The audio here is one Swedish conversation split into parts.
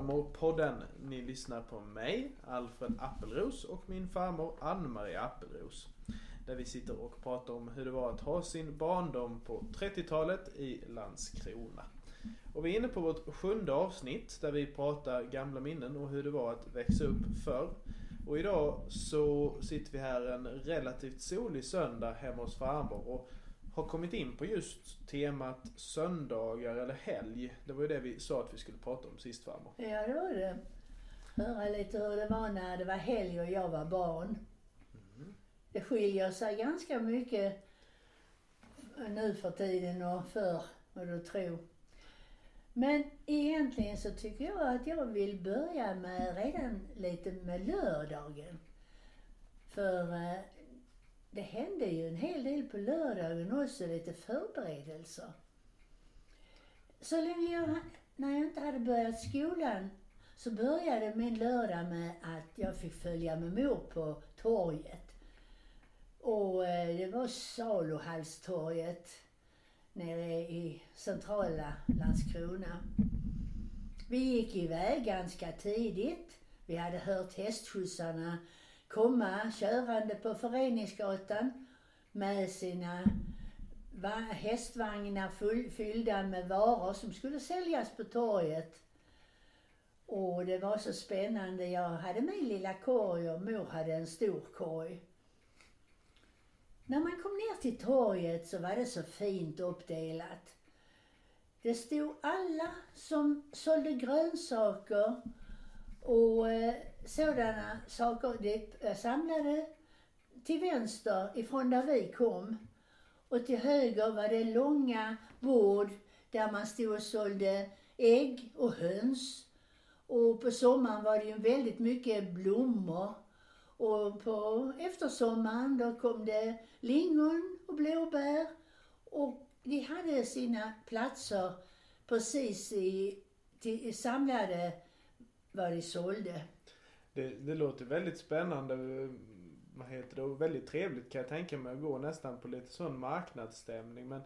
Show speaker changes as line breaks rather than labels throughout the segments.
Farmorpodden. Ni lyssnar på mig, Alfred Appelros och min farmor Ann-Marie Appelros. Där vi sitter och pratar om hur det var att ha sin barndom på 30-talet i Landskrona. Och vi är inne på vårt sjunde avsnitt där vi pratar gamla minnen och hur det var att växa upp förr. Och idag så sitter vi här en relativt solig söndag hemma hos farmor och har kommit in på just temat söndagar eller helg. Det var ju det vi sa att vi skulle prata om sist farmor.
Ja, det var det. Höra lite hur det var när det var helg och jag var barn.
Mm.
Det skiljer sig ganska mycket nu för tiden och förr, vad du tror. Men egentligen så tycker jag att jag vill börja med redan lite med lördagen. För eh, det hände ju en hel del på lördagen också, lite förberedelser. Så länge jag, när jag inte hade börjat skolan så började min lördag med att jag fick följa med mor på torget. Och eh, det var Saluhallstorget, nere i centrala Landskrona. Vi gick iväg ganska tidigt. Vi hade hört hästskjutsarna komma körande på Föreningsgatan med sina hästvagnar full, fyllda med varor som skulle säljas på torget. Och det var så spännande. Jag hade min lilla korg och mor hade en stor korg. När man kom ner till torget så var det så fint uppdelat. Det stod alla som sålde grönsaker och eh, sådana saker. Det eh, samlade till vänster ifrån där vi kom. Och till höger var det långa bord där man stod och sålde ägg och höns. Och på sommaren var det ju väldigt mycket blommor. Och på eftersommaren då kom det lingon och blåbär. Och de hade sina platser precis i, till, samlade vad de sålde.
Det, det låter väldigt spännande. Vad heter det? Och väldigt trevligt kan jag tänka mig att gå nästan på lite sån marknadsstämning. Men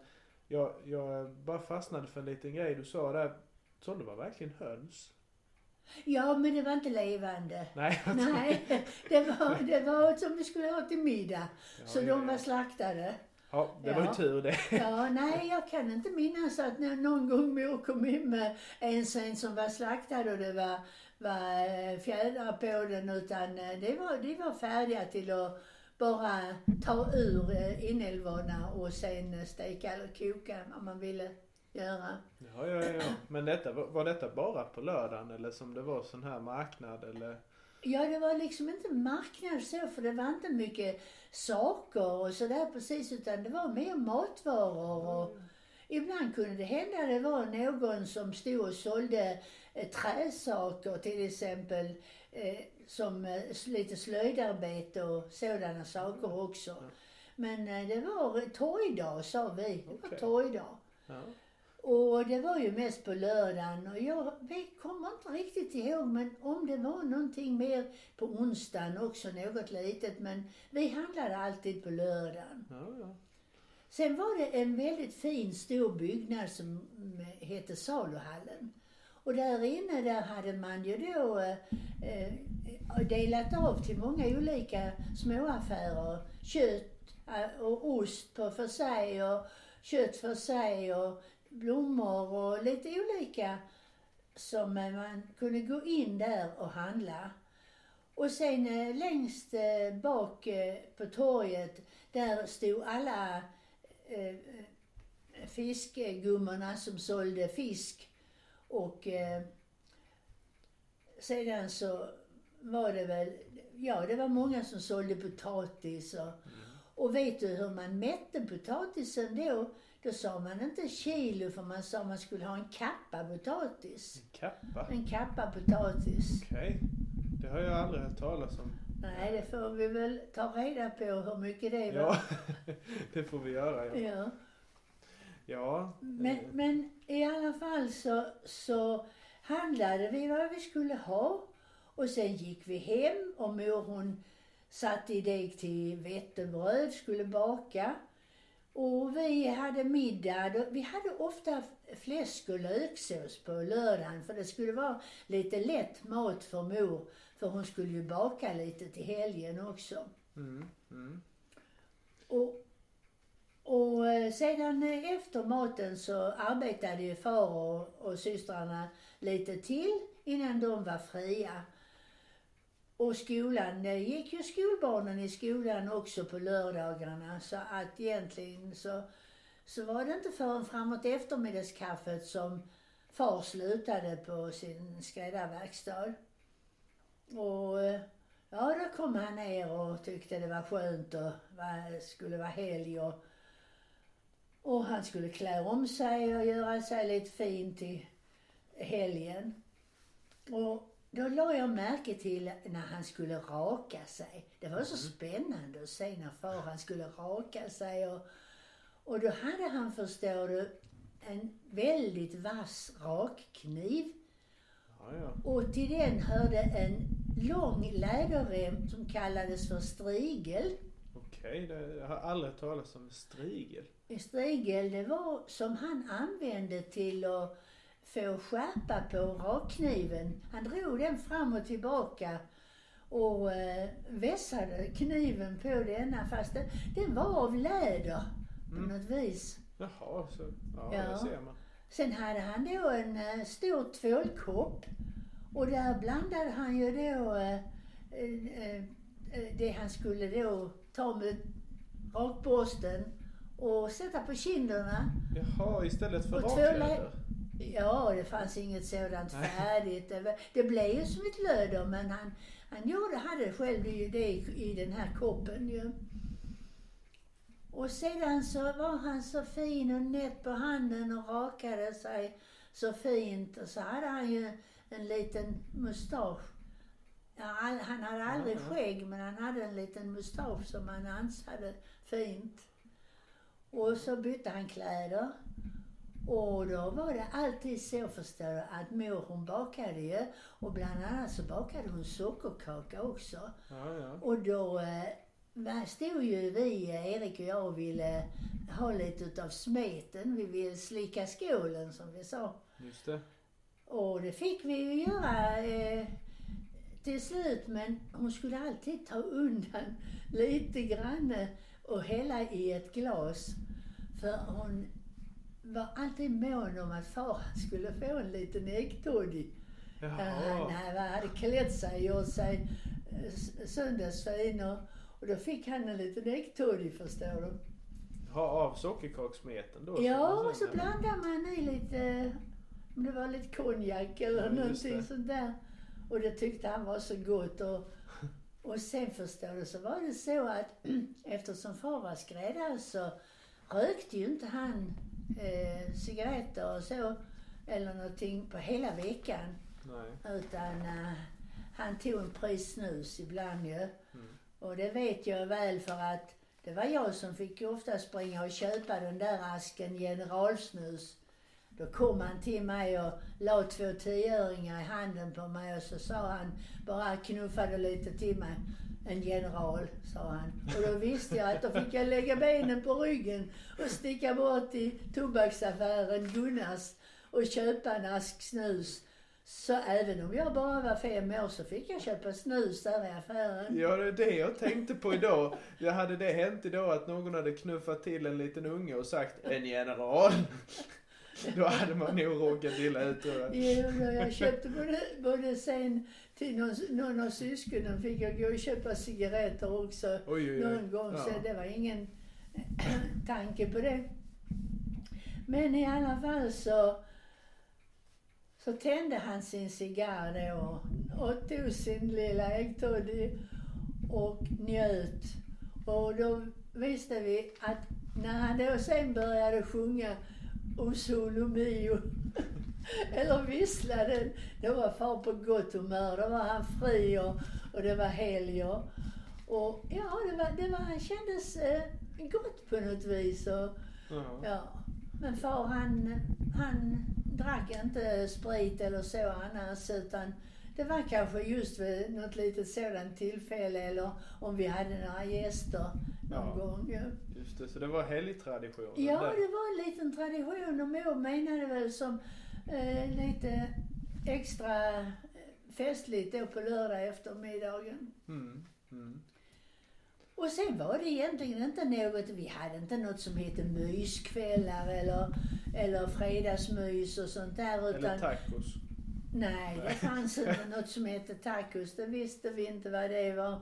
jag, jag bara fastnade för en liten grej du sa där. Sålde man verkligen höns?
Ja, men det var inte levande.
Nej,
Nej det var, det var som vi skulle ha till middag.
Ja,
så
ja,
de var
ja.
slaktade.
Ja, det var ju tur det.
Ja, nej, jag kan inte minnas att när någon gång mor kom in med en sen som var slaktad och det var, var eh, fjädrar på den utan eh, det var, de var färdiga till att bara ta ur eh, inälvorna och sen steka eller koka om man ville göra.
Ja, ja, ja. Men detta, var, detta bara på lördagen eller som det var sån här marknad eller?
Ja, det var liksom inte marknad så, för det var inte mycket saker och sådär precis, utan det var mer matvaror och ibland kunde det hända det var någon som stod och sålde träsaker till exempel, eh, som eh, lite slöjdarbete och sådana saker också. Men eh, det var torgdag sa vi, det var torgdag.
Ja.
Och det var ju mest på lördagen och jag vi kommer inte riktigt ihåg men om det var någonting mer på onsdagen också, något litet. Men vi handlade alltid på lördagen.
Ja, ja.
Sen var det en väldigt fin stor byggnad som eh, hette Saluhallen. Och där inne där hade man ju då eh, eh delat av till många olika småaffärer. Kött eh, och ost på för sig och kött för sig och blommor och lite olika som man kunde gå in där och handla. Och sen eh, längst eh, bak eh, på torget, där stod alla eh, eh fiskgummorna som sålde fisk. Och eh, sedan så var det väl, ja det var många som sålde potatis och, och vet du hur man mätte potatisen då? Då sa man inte kilo för man sa man skulle ha en kappa potatis.
Kappa?
En kappa potatis.
Okej. Det har jag aldrig hört talas om.
Nej, det får vi väl ta reda på hur mycket det var.
Ja, det får vi göra. Ja.
Ja.
Ja
Men,
eh,
men i alla fall så, så handlade vi vad vi skulle ha och sen gick vi hem och mor hon satte i deg till vetebröd, skulle baka. Och vi hade middag. Vi hade ofta fläsk och löksås på lördagen för det skulle vara lite lätt mat för mor. För hon skulle ju baka lite till helgen också.
Mm. Mm.
Och, och eh, sedan eh, efter maten så arbetade ju far och, och systrarna lite till innan de var fria. Och skolan, det gick ju skolbarnen i skolan också på lördagarna så att egentligen så, så var det inte förrän framåt eftermiddagskaffet som far slutade på sin skräddarverkstad. Och eh, ja, då kom han ner och tyckte det var skönt och var, skulle vara helg och, och han skulle klä om sig och göra sig lite fin till helgen. Och då la jag märke till när han skulle raka sig. Det var så spännande att se när far han skulle raka sig och, och då hade han, förstår du, en väldigt vass rakkniv.
Ja, ja.
Och till den hörde en lång läderrem som kallades för strigel.
Okej, det, jag har aldrig hört talas om strigel.
En strigel, det var som han använde till att få skärpa på rakkniven. Han drog den fram och tillbaka och eh, vässade kniven på denna fast den, den var av läder på
Mm.
något vis.
Jaha, så, ja,
Ja.
det ser man.
Sen hade han då en eh, stor tvålkopp och där blandade han ju då eh, eh, eh, det han skulle då ta med rakborsten och sätta på kinderna.
Jaha, istället för
lä- Ja, det fanns inget sådant
Nej.
färdigt. Det, blev ju som ett löder men han, han gjorde, hade själv det, det i, i den här koppen ju. Och sedan så var han så fin och nätt på handen och rakade sig så fint. Och så hade han ju en liten mustasch. Ja, han hade aldrig skägg men han hade en liten mustasch som han ansade fint. Och så bytte han kläder. Och då var det alltid så förstår du att mor hon bakade ju och bland annat så bakade hon sockerkaka också.
Ja, ja.
Och då eh, stod ju vi, eh, Erik och jag, och ville ha lite utav smeten. Vi ville slicka skålen som vi sa.
Just det.
Och det fick vi ju göra eh, till slut men hon skulle alltid ta undan lite grann och hälla i ett glas. För hon var alltid mån om att far skulle få en liten äggtoddy. Han hade- klätt sig och gjort sig eh, söndagsfin och, och då fick han en liten äggtoddy förstår du.
Ha av sockerkakssmeten då?
Ja, och så blandar man i lite, om det var lite konjak eller
Ja,
någonting sånt där. Och det tyckte han var så gott. Och, och sen förstår du så var det så att eftersom far var skräddare så rökte ju inte han eh, cigaretter och så eller någonting på hela veckan.
Nej.
Utan eh, han tog en pris snus ibland ju.
Mm.
Och det vet jag väl för att det var jag som fick ofta springa och köpa den där asken generalsnus. Då kom han till mig och la två tioöringar i handen på mig och så sa han, bara knuffade lite till mig. En general, sa han. Och då visste jag att då fick jag lägga benen på ryggen och sticka bort till tobaksaffären Gunnars och köpa en ask snus. Så även om jag bara var fem år så fick jag köpa snus där i affären.
Ja, det är det jag tänkte på idag. Det hade det hänt idag att någon hade knuffat till en liten unge och sagt en general. Då hade man nog råkat illa ut tror jag.
Jo, då jag köpte både, både sen till någon, någon av syskonen fick jag gå och köpa cigaretter också
Oj, oj, oj.
någon gång. Så
Ja.
det var ingen tanke på det. Men i alla fall så, så tände han sin cigarr då och, och tog sin lilla äggtoddy och njöt. Och då visste vi att när han då sen började sjunga O solo mio eller visslade, då var far på gott humör. Då var han fri och, och det var helg och, och ja, det var, det var, han kändes eh, gott på något vis. Och,
Ja.
ja. Men far han, han drack inte sprit eller så annars utan det var kanske just vid något litet sådant tillfälle eller om vi hade några gäster någon
Ja.
gång. Ja.
Just det, så det var helgtraditionen
Ja,
där.
det var en liten tradition och mor menade väl som eh, lite extra eh, festligt då på lördag eftermiddagen.
Mm. Mm.
Och sen var det egentligen inte något, vi hade inte något som hette myskvällar eller, eller fredagsmys och sånt där utan
Eller tacos.
nej, det fanns inte något som hette tacos, det visste vi inte vad det var.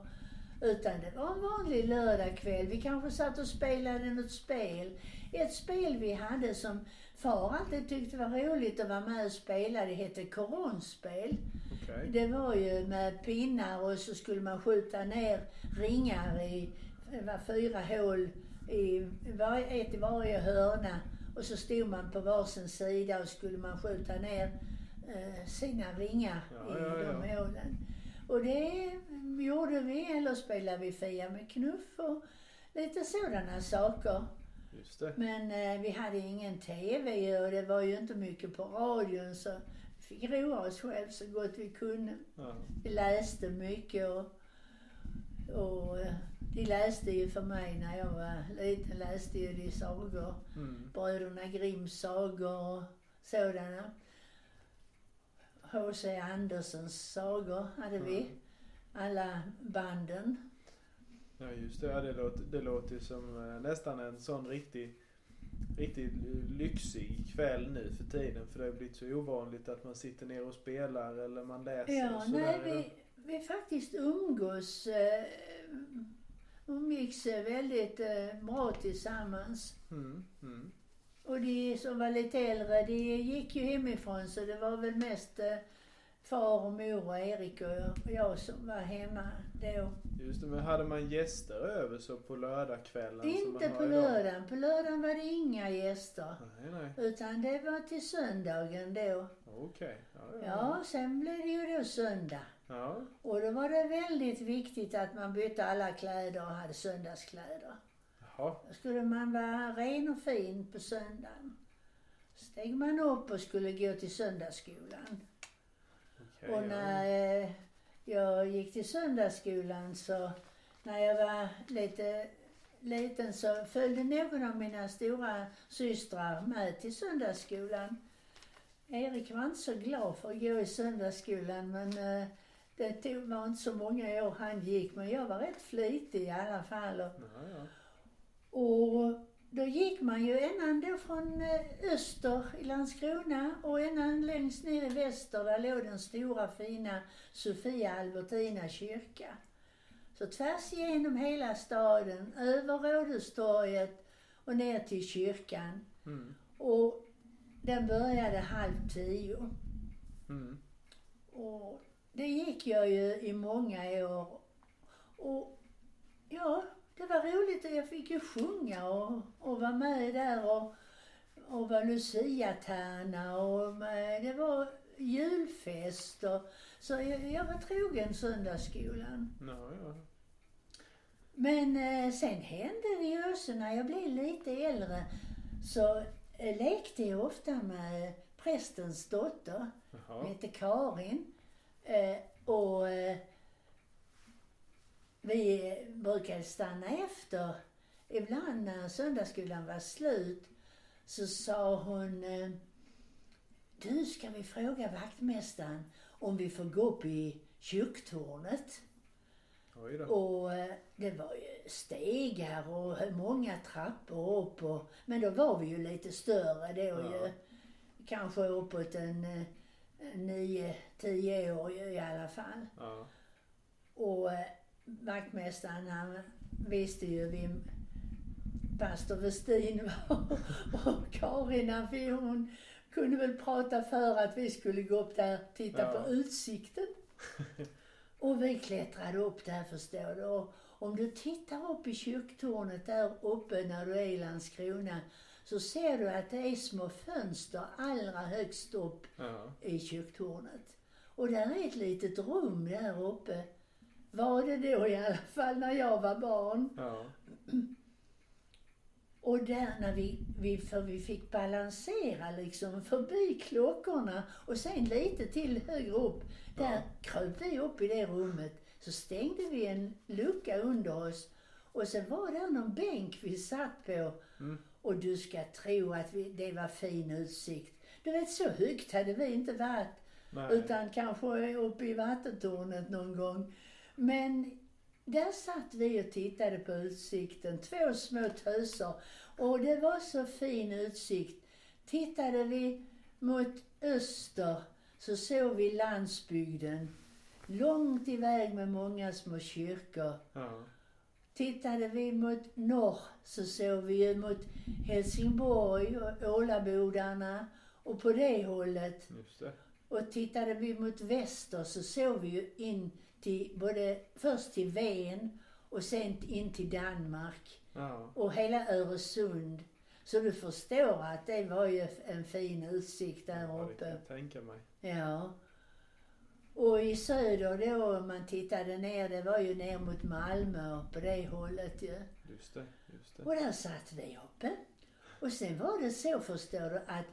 Utan det var en vanlig lördagkväll. Vi kanske satt och spelade något spel. Ett spel vi hade som far alltid tyckte var roligt att vara med och spela, det hette koronspel.
Okej.
Det var ju med pinnar och så skulle man skjuta ner ringar i, det var fyra hål i, var, ett i varje hörna. Och så stod man på varsin sida och skulle man skjuta ner eh, sina ringar
Ja,
i
ja,
de
ja.
hålen. Och det gjorde vi, eller spelade vi Fia med knuff och lite sådana saker.
Just det.
Men eh, vi hade ingen TV och det var ju inte mycket på radion så vi fick roa oss själv så gott vi kunde.
Ja.
Vi läste mycket och, och eh, de läste ju för mig när jag var liten, läste ju de sagor.
Mm.
Bröderna Grimms sagor och sådana. H.C. Andersens sagor hade vi.
Mm.
Alla banden.
Ja just det, ja, det låter, det låter som eh, nästan en sån riktig, riktigt lyxig kväll nu för tiden. För det har blivit så ovanligt att man sitter ner och spelar eller man läser och
Ja,
sådär.
nej, vi, vi faktiskt umgås, eh, umgicks eh, väldigt eh, bra tillsammans.
Mm, mm.
Och de som var lite äldre, de gick ju hemifrån så det var väl mest eh, far och mor och Erik och jag som var hemma då.
Just det, men hade man gäster över så på lördagskvällen
Inte på
idag?
lördagen. På lördagen var det inga gäster.
Nej, nej.
Utan det var till söndagen då.
Okej. Ja, ja.
Ja, sen blev det ju då söndag.
ja.
Och då var det väldigt viktigt att man bytte alla kläder och hade söndagskläder.
Jaha.
Då skulle man vara ren och fin på söndagen. Steg man upp och skulle gå till söndagsskolan.
Okej.
och
ja.
när eh, jag gick till söndagsskolan så, när jag var lite liten så följde någon av mina stora systrar med till söndagsskolan. Erik var inte så glad för att gå i söndagsskolan men eh, det tog, var inte så många år han gick men jag var rätt flitig i alla fall. Och,
Ja, ja.
och då gick man ju ända då från eh, öster i Landskrona och ända längst ner i väster där låg den stora fina Sofia Albertina kyrka. Så tvärs igenom hela staden, över Rådhustorget och ner till kyrkan.
Mm.
Och den började halv tio.
Mm.
Och det gick jag ju i många år. Och ja, det var roligt och jag fick ju sjunga och, och vara med där och, och vara luciatärna och med, det var julfest och så jag, jag var trogen söndagsskolan.
Ja, ja.
Men eh, sen hände det ju också när jag blev lite äldre så eh, lekte jag ofta med prästens dotter. Hon
Jaha.
hette Karin. Eh, och eh, vi brukade stanna efter. Ibland när söndagsskolan var slut så sa hon eh, Du, ska vi fråga vaktmästaren om vi får gå upp i kyrktornet? Och eh, det var ju stegar och många trappor upp och, men då var vi ju lite större då
Ja.
ju. Kanske uppåt en eh, nio, tio år i alla fall.
Ja.
Och vaktmästaren han visste ju vem pastor Westin var. Och Karin hon kunde väl prata för att vi skulle gå upp där och titta
Ja.
på utsikten. Och vi klättrade upp där förstår du. Och om du tittar upp i kyrktornet där uppe när du är i Landskrona så ser du att det är små fönster allra högst upp
Ja.
i kyrktornet. Och där är ett litet rum där uppe. Var det då i alla fall när jag var barn.
Ja.
Och där när vi, vi, för vi fick balansera liksom förbi klockorna och sen lite till högre upp. Där
Ja.
kröp vi upp i det rummet. Så stängde vi en lucka under oss Och sen var det någon bänk vi satt på.
Mm.
Och du ska tro att vi, det var fin utsikt. Du vet, så högt hade vi inte varit.
Nej.
Utan kanske uppe i vattentornet någon gång. Men där satt vi och tittade på utsikten, två små töser. Och det var så fin utsikt. Tittade vi mot öster så såg vi landsbygden. Långt iväg med många små kyrkor.
Ja.
Tittade vi mot norr så såg vi ju mot Helsingborg och Ålabodarna och på det hållet.
Just det.
Och tittade vi mot väster så såg vi ju in till både, först till Ven och sen in till Danmark
Ja.
och hela Öresund. Så du förstår att det var ju en fin utsikt där
Ja, det kan
uppe.
jag tänka mig.
Ja. Och i söder då, om man tittade ner, det var ju ner mot Malmö och på det hållet ju.
Just det. Just det.
Och där satt vi uppe. Och sen var det så, förstår du, att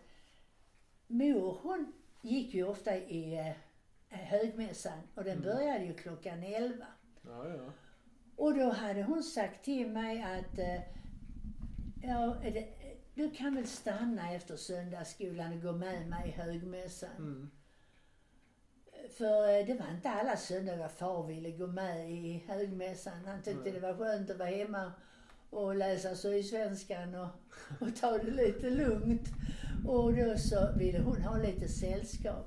mor hon gick ju ofta i eh, högmässan och den
Mm.
började ju klockan elva.
Ja, ja.
Och då hade hon sagt till mig att eh, ja, du kan väl stanna efter söndagsskolan och gå med mig i högmässan.
Mm.
För eh, det var inte alla söndagar far ville gå med i högmässan. Han tyckte
Nej.
det var skönt att vara hemma och läsa Sydsvenskan och, och ta det lite lugnt. Och då så ville hon ha lite sällskap.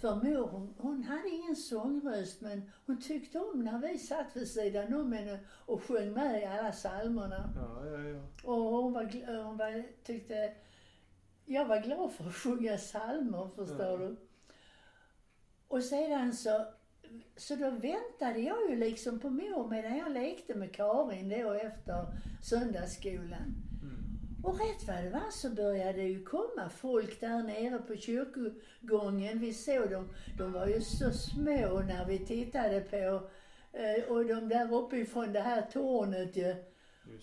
För mor hon, hon hade ingen sångröst men hon tyckte om när vi satt vid sidan om henne och sjöng med i alla psalmerna.
Ja, ja, ja.
Och hon, var, hon var, tyckte... Jag var glad för att sjunga psalmer, förstår
Ja.
du. Och sedan så... Så då väntade jag ju liksom på mor medan jag lekte med Karin då efter söndagsskolan.
Mm.
Och rätt vad det var så började det ju komma folk där nere på kyrkogången. Vi såg dem, de var ju så små när vi tittade på, eh, och de där uppifrån det här tornet ju.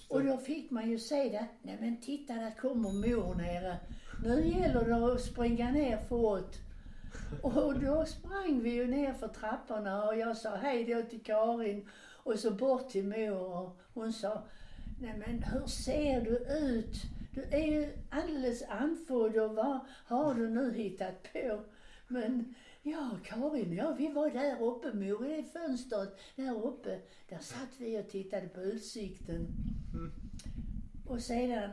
Och då fick man ju se det. Nej men titta där kommer mor nere. Nu gäller det att springa ner fort. Och då sprang vi ju ner för trapporna och jag sa hej då till Karin och så bort till mor och hon sa Nej men hur ser du ut? Du är ju alldeles andfådd och vad har du nu hittat på? Men ja, Karin, ja vi var där uppe mor, i det fönstret där uppe. Där satt vi och tittade på utsikten.
Mm.
Och sedan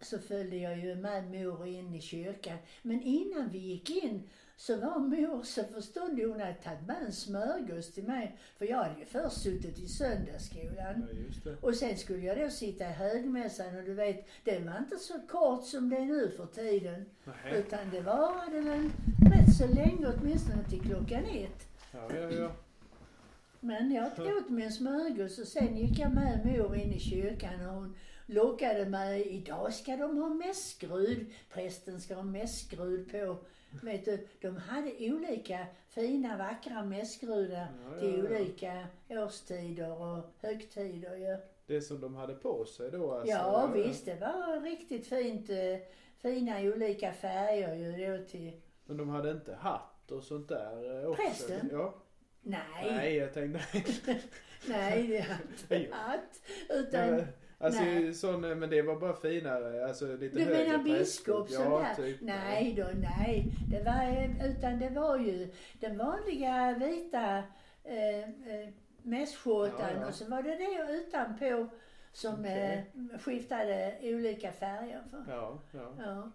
så följde jag ju med mor in i kyrkan. Men innan vi gick in så var mor så förståndig hon hade tagit med en smörgås till mig. För jag hade ju först suttit i söndagsskolan.
Ja.
Och sen skulle jag då sitta i högmässan och du vet, det var inte så kort som det är nu för tiden.
Nej.
Utan det varade väl rätt så länge, åtminstone till klockan ett.
Ja, ja, ja.
Men jag åt mig en smörgås och sen gick jag med mor in i kyrkan och hon lockade mig. Idag ska de ha mässgrud. Prästen ska ha mässgrud på. Vet du, de hade olika fina vackra mässgrudar
Ja,
till
ja, ja.
olika årstider och högtider ju.
Det som de hade på sig då alltså.
Ja visst, det var riktigt fint. eh, Fina olika färger ju då till...
Men de hade inte hatt och sånt där eh, också?
Prästen?
Ja.
Nej,
Nej, jag tänkte
nej, det hade inte haft. Utan
Nej, Alltså
Nej.
sån, eh, men det var bara finare, alltså lite
Du
högre
menar biskop
Ja,
där?
typ.
Nej då, nej. Det var, utan det var ju den vanliga vita eh, eh, mässkjortan
Ja, ja.
och så var det det utanpå som
Okej.
eh, skiftade olika färger. För.
Ja, ja.
Ja,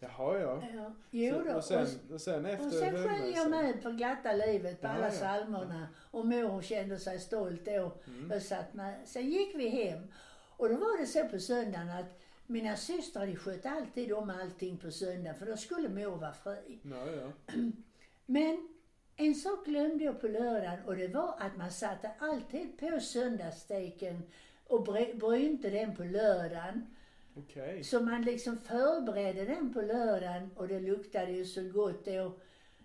Jaha, ja.
ja. Jo
Så-
då.
och, sen, och sen efter
och sen sjöng jag med på glatta livet på
Ja,
alla
ja.
psalmerna. Och mor kände sig stolt då.
Mm.
Jag satt med. Sen gick vi hem. Och då var det så på söndagen att mina systrar de sköt alltid om allting på söndag för då skulle mor vara fri.
Ja, ja.
Men en sak glömde jag på lördagen och det var att man satte alltid på söndagssteken och bry- brynte den på lördagen.
Okej.
Så man liksom förberedde den på lördagen och det luktade ju så gott då.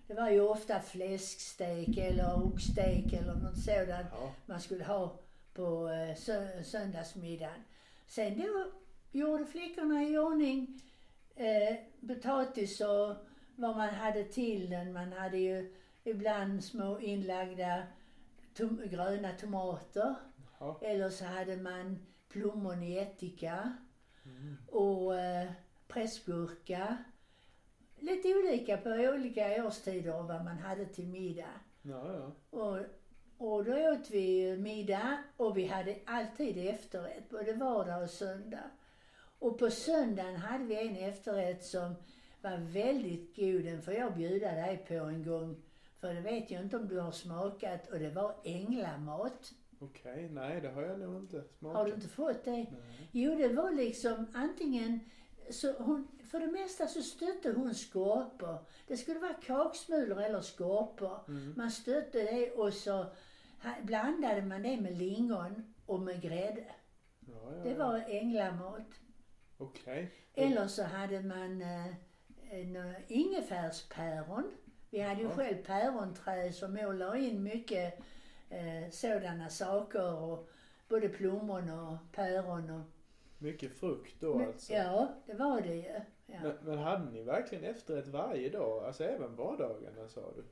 Det var ju ofta fläskstek eller oxstek eller något sådant
Ja.
man skulle ha på eh, sö- söndagsmiddagen. Sen då gjorde flickorna i ordning eh, potatis och vad man hade till den. Man hade ju ibland små inlagda tom- gröna tomater.
Ja.
Eller så hade man plommon i ättika
Mm.
och eh, pressgurka. Lite olika på olika årstider vad man hade till middag.
Ja, ja.
Och, och då åt vi middag och vi hade alltid efterrätt, både vardag och söndag. Och på söndagen hade vi en efterrätt som var väldigt god. Den får jag bjuda dig på en gång. För det vet jag inte om du har smakat och det var änglamat.
Okej, nej det har jag nog inte smakat.
Har du inte fått det?
Nej.
Jo, det var liksom antingen så hon, för det mesta så stötte hon skorpor. Det skulle vara kaksmulor eller skorpor.
Mm.
Man stötte det och så blandade man det med lingon och med grädde.
Ja, ja,
Det
ja.
var änglamat.
Okej.
Eller så hade man eh, eh, ingefärspäron. Vi hade ju själv päronträd som mor la in mycket eh, sådana saker. Och både plommon och päron och...
Mycket frukt då
Men-
alltså.
Ja, det var det ju.
Men, men hade ni verkligen efterrätt varje dag? Alltså även vardagarna sa du?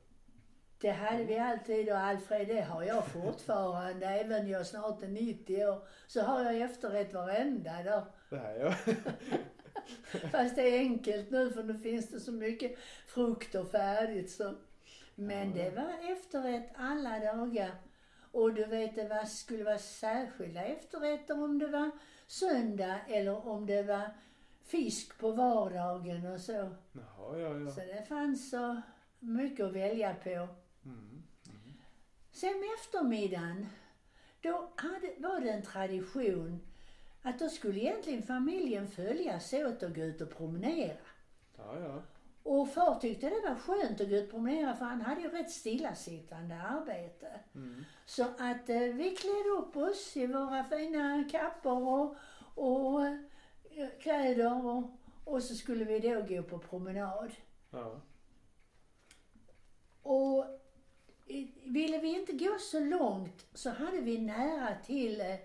Det hade vi alltid och Alfred, det har jag fortfarande. Även jag snart är 90 år så har jag efterrätt varenda dag.
Det här ja.
Fast det är enkelt nu för nu finns det så mycket frukt och färdigt så. Men
Ja.
det var efterrätt alla dagar. Och du vet, det var, skulle vara särskilda efterrätter om det var söndag eller om det var fisk på vardagen och så.
Jaha, ja, ja.
Så det fanns så mycket att välja på.
Mm.
Sen med eftermiddagen, då hade, var det en tradition att då skulle egentligen familjen följas åt och gå ut och promenera.
Ja, ja.
Och far tyckte det var skönt att gå ut och promenera för han hade ju rätt stillasittande arbete.
Mm.
Så att eh, vi klädde upp oss i våra fina kappor och, och eh, kläder och, och så skulle vi då gå på promenad.
Ja.
Och ville vi inte gå så långt så hade vi nära till eh,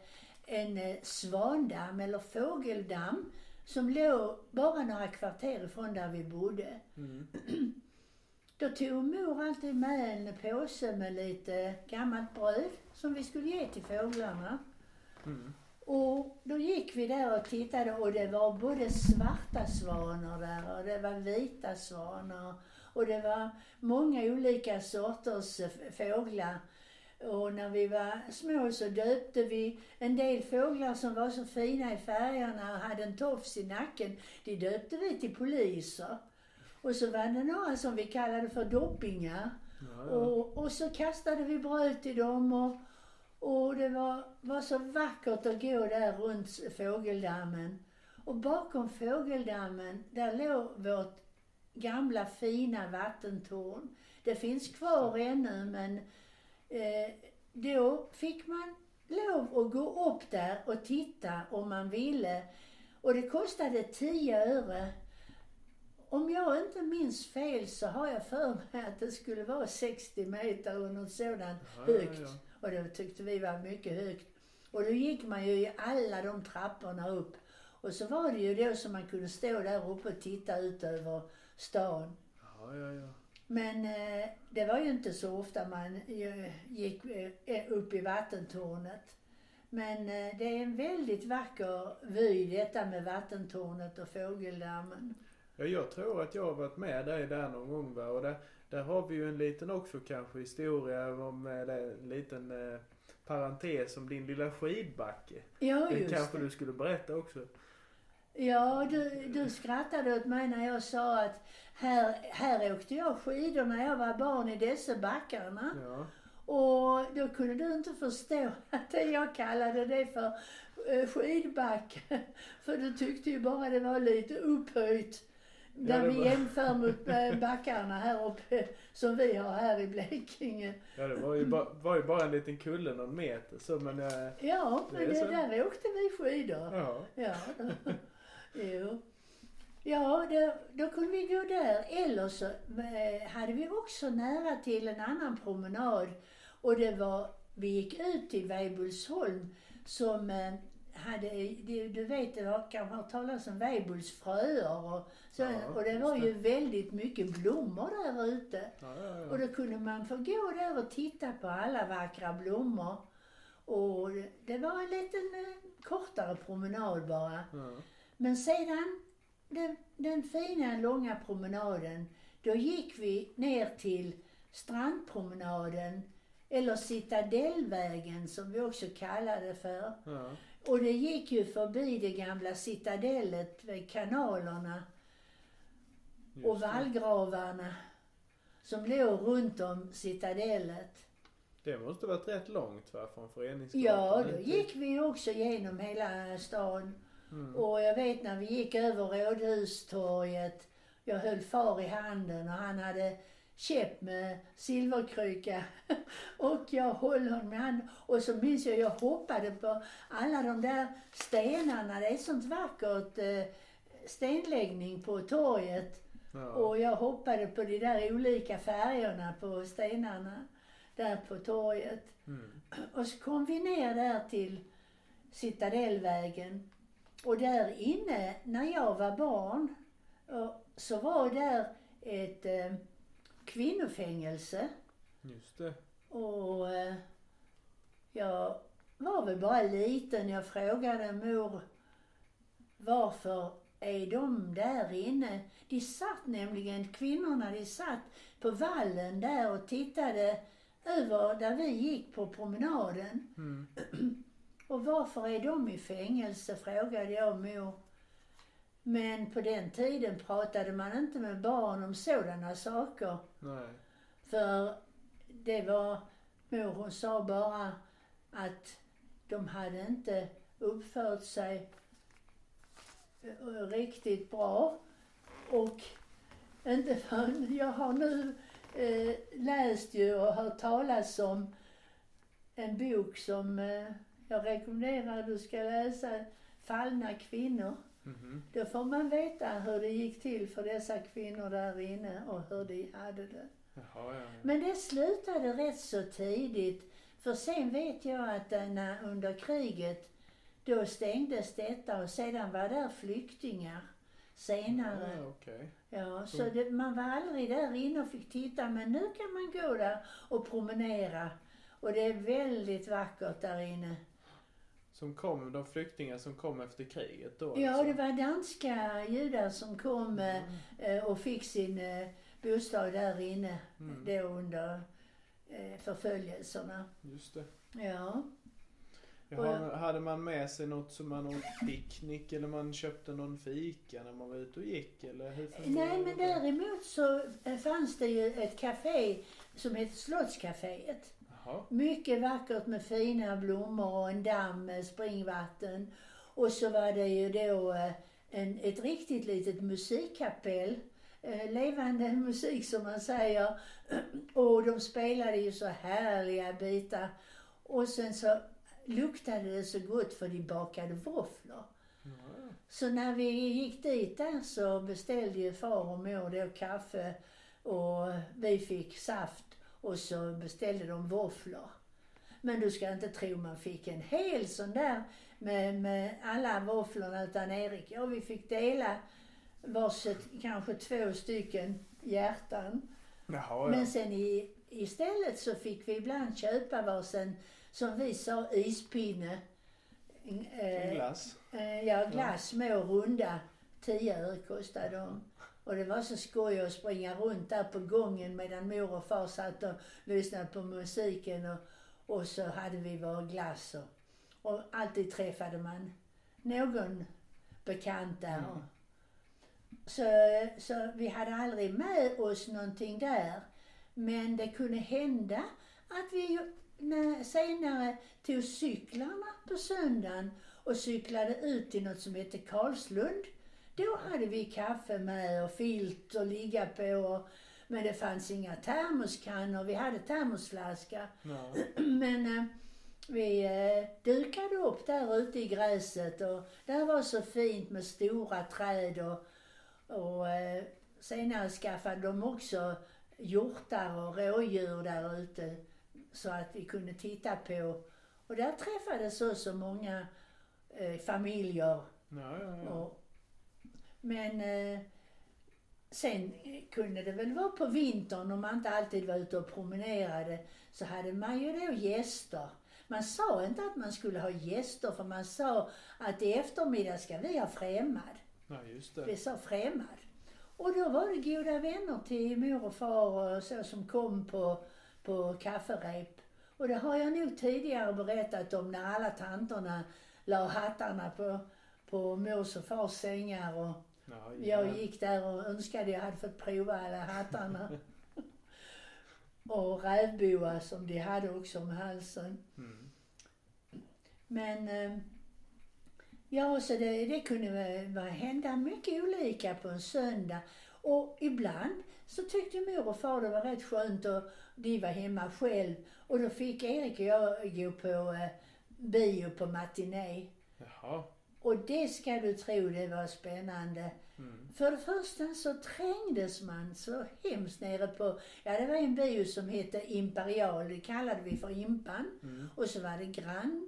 en eh, svandamm eller fågeldamm som låg bara några kvarter ifrån där vi bodde.
Mm.
Då tog mor alltid med en påse med lite gammalt bröd som vi skulle ge till fåglarna.
Mm.
Och då gick vi där och tittade och det var både svarta svanar där och det var vita svanar. Och det var många olika sorters fåglar. Och när vi var små så döpte vi en del fåglar som var så fina i färgerna och hade en tofs i nacken. De döpte vi till poliser. Och så var det några som vi kallade för doppingar.
Ja, ja.
Och, och så kastade vi bröd till dem och, och det var, var så vackert att gå där runt fågeldammen. Och bakom fågeldammen, där låg vårt gamla fina vattentorn. Det finns kvar ännu men eh, då fick man lov att gå upp där och titta om man ville. Och det kostade 10 öre. Om jag inte minns fel så har jag för mig att det skulle vara 60 meter eller något sådant
Ja, ja,
högt.
ja.
Och det tyckte vi var mycket högt. Och då gick man ju i alla de trapporna upp. Och så var det ju då som man kunde stå där uppe och titta ut över stan.
Ja, ja, ja.
Men eh, det var ju inte så ofta man eh, gick eh, upp i vattentornet. Men eh, det är en väldigt vacker vy detta med vattentornet och fågeldammen.
Ja, jag tror att jag har varit med dig där någon gång va? Och där, där har vi ju en liten också kanske historia om eh, det- en liten eh, parentes om din lilla skidbacke.
Ja,
Det
just
kanske
det.
du skulle berätta också.
Ja, du, du skrattade åt mig när jag sa att här, här åkte jag skidor när jag var barn i dessa backarna.
Ja.
Och då kunde du inte förstå att jag kallade det för eh, skidbacke. För du tyckte ju bara det var lite upphöjt.
Ja,
När
det
vi
var-
jämför mot eh, backarna här uppe som vi har här i Blekinge.
Ja, det var ju, ba, var ju bara en liten kulle någon meter så men eh,
Ja,
Det
men det,
så.
där åkte vi skidor.
ja.
Ja. jo. Ja, då, då kunde vi gå där. Eller så eh, hade vi också nära till en annan promenad. Och det var, vi gick ut till Weibullsholm som eh, hade, du, du vet, det var kanske hört talas om Weibulls fröer och så.
Ja,
och det var
det.
ju väldigt mycket blommor där ute.
Ja, ja,
Och då kunde man få gå där och titta på alla vackra blommor. Och det var en liten eh, kortare promenad bara. Men sedan den, den fina långa promenaden, då gick vi ner till strandpromenaden, eller Citadellvägen som vi också kallar det för.
Ja.
Och det gick ju förbi det gamla citadellet vid kanalerna och
Just det.
vallgravarna som låg runt om citadellet.
Det måste varit rätt långt va, från Föreningsgatan?
Ja, då gick vi också genom hela stan.
Mm.
Och jag vet när vi gick över Rådhustorget, jag höll far i handen och han hade käpp med silverkryka och jag höll honom i handen. Och så minns jag, jag hoppade på alla de där stenarna. Det är sånt vackert eh, stenläggning på torget.
Ja.
Och jag hoppade på de där olika färgerna på stenarna där på torget.
Mm.
Och så kom vi ner där till Citadellvägen. Och där inne, när jag var barn, eh, så var där ett eh, kvinnofängelse.
Just det.
Och eh, jag var väl bara liten. Jag frågade mor varför är de där inne? De satt nämligen, kvinnorna, de satt på vallen där och tittade över där vi gick på promenaden.
Mm.
Och varför är de i fängelse? frågade jag mor. Men på den tiden pratade man inte med barn om sådana saker.
Nej.
För det var, mor hon sa bara att de hade inte uppfört sig eh, riktigt bra. Och inte förrän jag har nu eh, läst ju och hört talas om en bok som eh, jag rekommenderar du ska läsa, Fallna kvinnor.
Mhm.
Då får man veta hur det gick till för dessa kvinnor där inne och hur de hade det.
Jaha, ja. ja.
Men det slutade rätt så tidigt. För sen vet jag att eh, när, under kriget, då stängdes detta och sedan var där flyktingar senare.
Ja, okej.
Ja, så det, man var aldrig där inne och fick titta men nu kan man gå där och promenera. Och det är väldigt vackert där inne.
Som kom, de flyktingar som kom efter kriget då
Ja,
alltså.
det var danska judar som kom eh, eh, och fick sin eh, bostad där inne
Mm.
då under förföljelserna.
Just det.
Ja.
Jaha, hade man med sig något som man åt picknick eller man köpte någon fika när man var ute och gick eller hur
Nej, men däremot så fanns det ju ett café som hette Slottscaféet.
Jaha.
Mycket vackert med fina blommor och en damm med springvatten. Och så var det ju då eh, en, ett riktigt litet musikkapell. Eh, levande musik som man säger. Och de spelade ju så härliga bitar. Och sen så luktade det så gott för de bakade våfflor.
Ja,
Så när vi gick dit där så beställde ju far och mor då kaffe och vi fick saft och så beställde de våfflor. Men du ska inte tro man fick en hel sån där med, med alla våfflorna utan Erik, ja vi fick dela varsitt, kanske två stycken hjärtan.
Jaha, ja.
Men sen i, istället så fick vi ibland köpa varsin, som vi sa, ispinne.
En glass.
Eh, ja, glass små runda. 10 öre kostade de. Och det var så skoj att springa runt där på gången medan mor och far satt och lyssnade på musiken och, och så hade vi vår glass och, och alltid träffade man någon bekant där.
Mm.
Så, så vi hade aldrig med oss någonting där. Men det kunde hända att vi när, senare tog cyklarna på söndagen och cyklade ut till något som heter Karlslund. Då hade vi kaffe med och filt att ligga på. Och, men det fanns inga termoskannor. Vi hade termosflaska.
Ja.
Men eh, vi eh, dukade upp där ute i gräset och där var så fint med stora träd och, och eh, senare skaffade de också hjortar och rådjur där ute så att vi kunde titta på. Och där träffades så så många eh, familjer
Ja, ja, ja.
och, men eh, sen kunde det väl vara på vintern om man inte alltid var ute och promenerade så hade man ju då gäster. Man sa inte att man skulle ha gäster för man sa att i eftermiddag ska vi ha främmad.
Ja, just det.
Vi sa främmad. Och då var det goda vänner till mor och far och så som kom på, på kafferep. Och det har jag nog tidigare berättat om när alla tanterna la hattarna på, på mors och fars sängar och
Ja,
jag gick där och önskade jag hade fått prova alla hattarna. och rävboa som de hade också om halsen.
Mm.
Men eh, ja, så det, det kunde väl hända mycket olika på en söndag. Och ibland så tyckte mor och far det var rätt skönt och de var hemma själv. Och då fick Erik och jag gå på eh, bio på matiné.
Jaha.
Och det ska du tro, det var spännande.
Mm.
För det första så trängdes man så hemskt nere på, ja det var en bio som hette Imperial, det kallade vi för Impan.
Mm.
Och så var det Grand.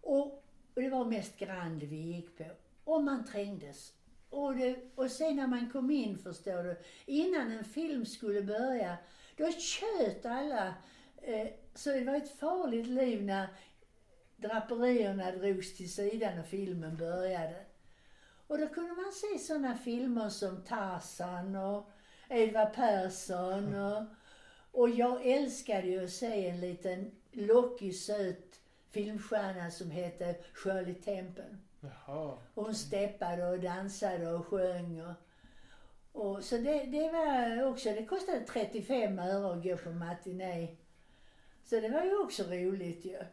Och, och det var mest Grand vi gick på. Och man trängdes. Och, det, och sen när man kom in förstår du, innan en film skulle börja, då tjöt alla. Eh, så det var ett farligt liv när draperierna drogs till sidan och filmen började. Och då kunde man se sådana filmer som Tarzan och Edvard Persson och, och jag älskade ju att se en liten lockig söt filmstjärna som hette Shirley Temple.
Jaha.
Och hon steppade och dansade och sjöng och, och så det, det var också, det kostade 35 öre att gå på matiné. Så det var ju också roligt ju.
Ja.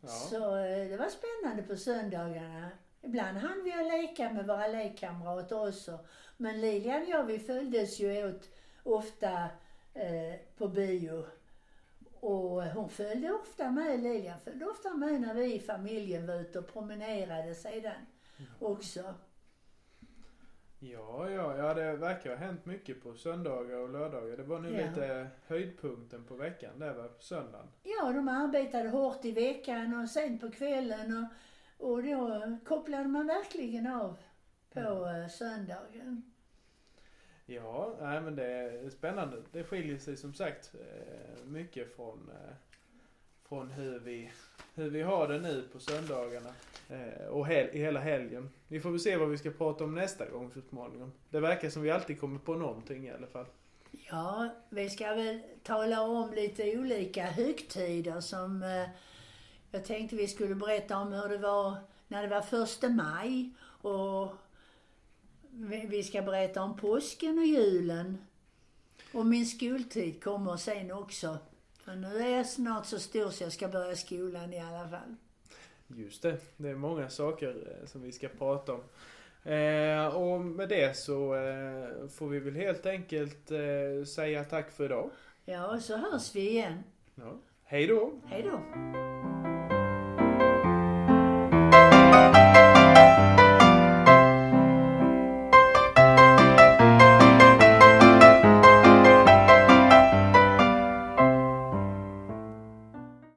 Ja.
Så eh, det var spännande på söndagarna. Ibland hann vi att leka med våra lekkamrater också. Men Lilian och jag, vi följdes ju åt ofta eh, på bio. Och hon följde ofta med, Lilian följde ofta med när vi i familjen var ute och promenerade sedan också.
Ja, ja, ja, det verkar ha hänt mycket på söndagar och lördagar. Det var nu
Ja.
lite höjdpunkten på veckan, det var på söndagen.
Ja, de arbetade hårt i veckan och sen på kvällen och, och då kopplade man verkligen av på eh, söndagen.
Ja, nej men det är spännande. Det skiljer sig som sagt eh, mycket från, eh, från hur, vi, hur vi har det nu på söndagarna. Eh, och hel, i hela helgen. Vi får väl se vad vi ska prata om nästa gång så småningom. Det verkar som vi alltid kommer på någonting i alla fall.
Ja, vi ska väl tala om lite olika högtider som eh, jag tänkte vi skulle berätta om hur det var när det var första maj och vi vi ska berätta om påsken och julen. Och min skoltid kommer sen också. För nu är jag snart så stor så jag ska börja skolan i alla fall.
Just det, det är många saker eh, som vi ska prata om. Eh, och med det så eh, får vi väl helt enkelt eh, säga tack för idag.
Ja, och så hörs vi igen.
Ja. Hej då!
Hej då!